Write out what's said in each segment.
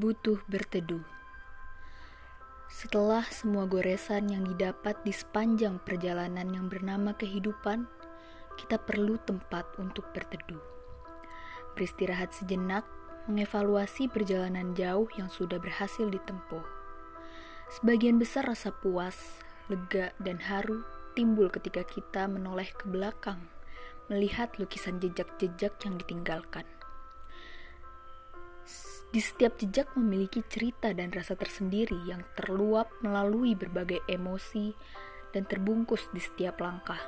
butuh berteduh. Setelah semua goresan yang didapat di sepanjang perjalanan yang bernama kehidupan, kita perlu tempat untuk berteduh. Beristirahat sejenak, mengevaluasi perjalanan jauh yang sudah berhasil ditempuh. Sebagian besar rasa puas, lega, dan haru timbul ketika kita menoleh ke belakang, melihat lukisan jejak-jejak yang ditinggalkan. Di setiap jejak memiliki cerita dan rasa tersendiri yang terluap melalui berbagai emosi dan terbungkus di setiap langkah.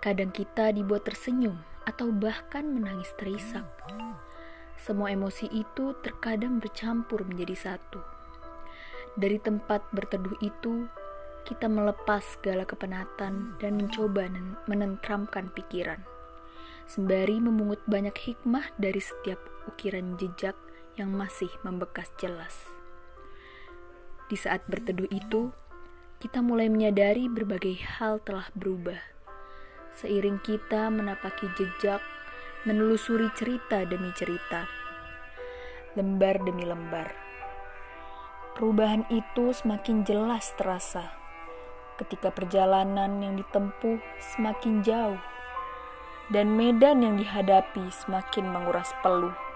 Kadang kita dibuat tersenyum atau bahkan menangis terisak. Semua emosi itu terkadang bercampur menjadi satu. Dari tempat berteduh itu, kita melepas segala kepenatan dan mencoba menentramkan pikiran. Sembari memungut banyak hikmah dari setiap ukiran jejak yang masih membekas jelas. Di saat berteduh itu, kita mulai menyadari berbagai hal telah berubah. Seiring kita menapaki jejak, menelusuri cerita demi cerita, lembar demi lembar. Perubahan itu semakin jelas terasa ketika perjalanan yang ditempuh semakin jauh dan medan yang dihadapi semakin menguras peluh.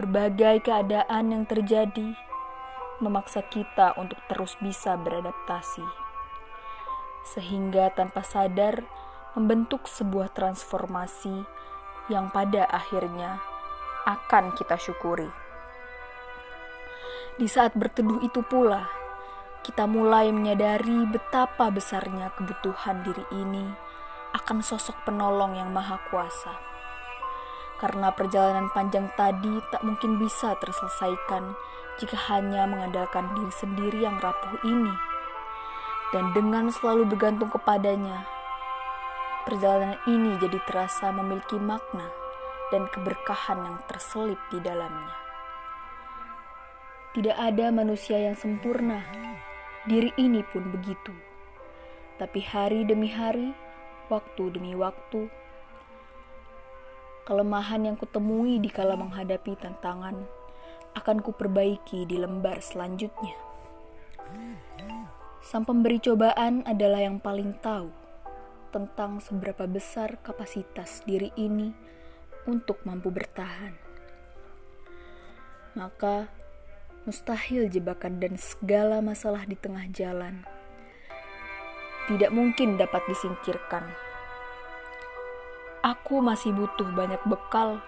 Berbagai keadaan yang terjadi memaksa kita untuk terus bisa beradaptasi, sehingga tanpa sadar membentuk sebuah transformasi yang pada akhirnya akan kita syukuri. Di saat berteduh itu pula, kita mulai menyadari betapa besarnya kebutuhan diri ini akan sosok penolong yang maha kuasa karena perjalanan panjang tadi tak mungkin bisa terselesaikan jika hanya mengandalkan diri sendiri yang rapuh ini. Dan dengan selalu bergantung kepadanya, perjalanan ini jadi terasa memiliki makna dan keberkahan yang terselip di dalamnya. Tidak ada manusia yang sempurna, diri ini pun begitu. Tapi hari demi hari, waktu demi waktu, kelemahan yang kutemui di kala menghadapi tantangan akan kuperbaiki di lembar selanjutnya. Sang pemberi cobaan adalah yang paling tahu tentang seberapa besar kapasitas diri ini untuk mampu bertahan. Maka, mustahil jebakan dan segala masalah di tengah jalan tidak mungkin dapat disingkirkan Aku masih butuh banyak bekal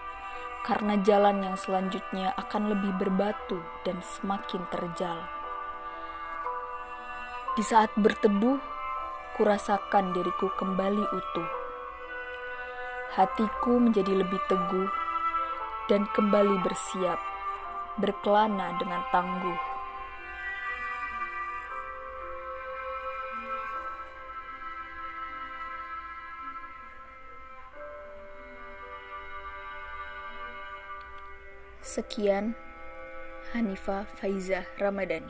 karena jalan yang selanjutnya akan lebih berbatu dan semakin terjal. Di saat berteduh, kurasakan diriku kembali utuh. Hatiku menjadi lebih teguh dan kembali bersiap, berkelana dengan tangguh. Sekian, Hanifah Faiza Ramadhani.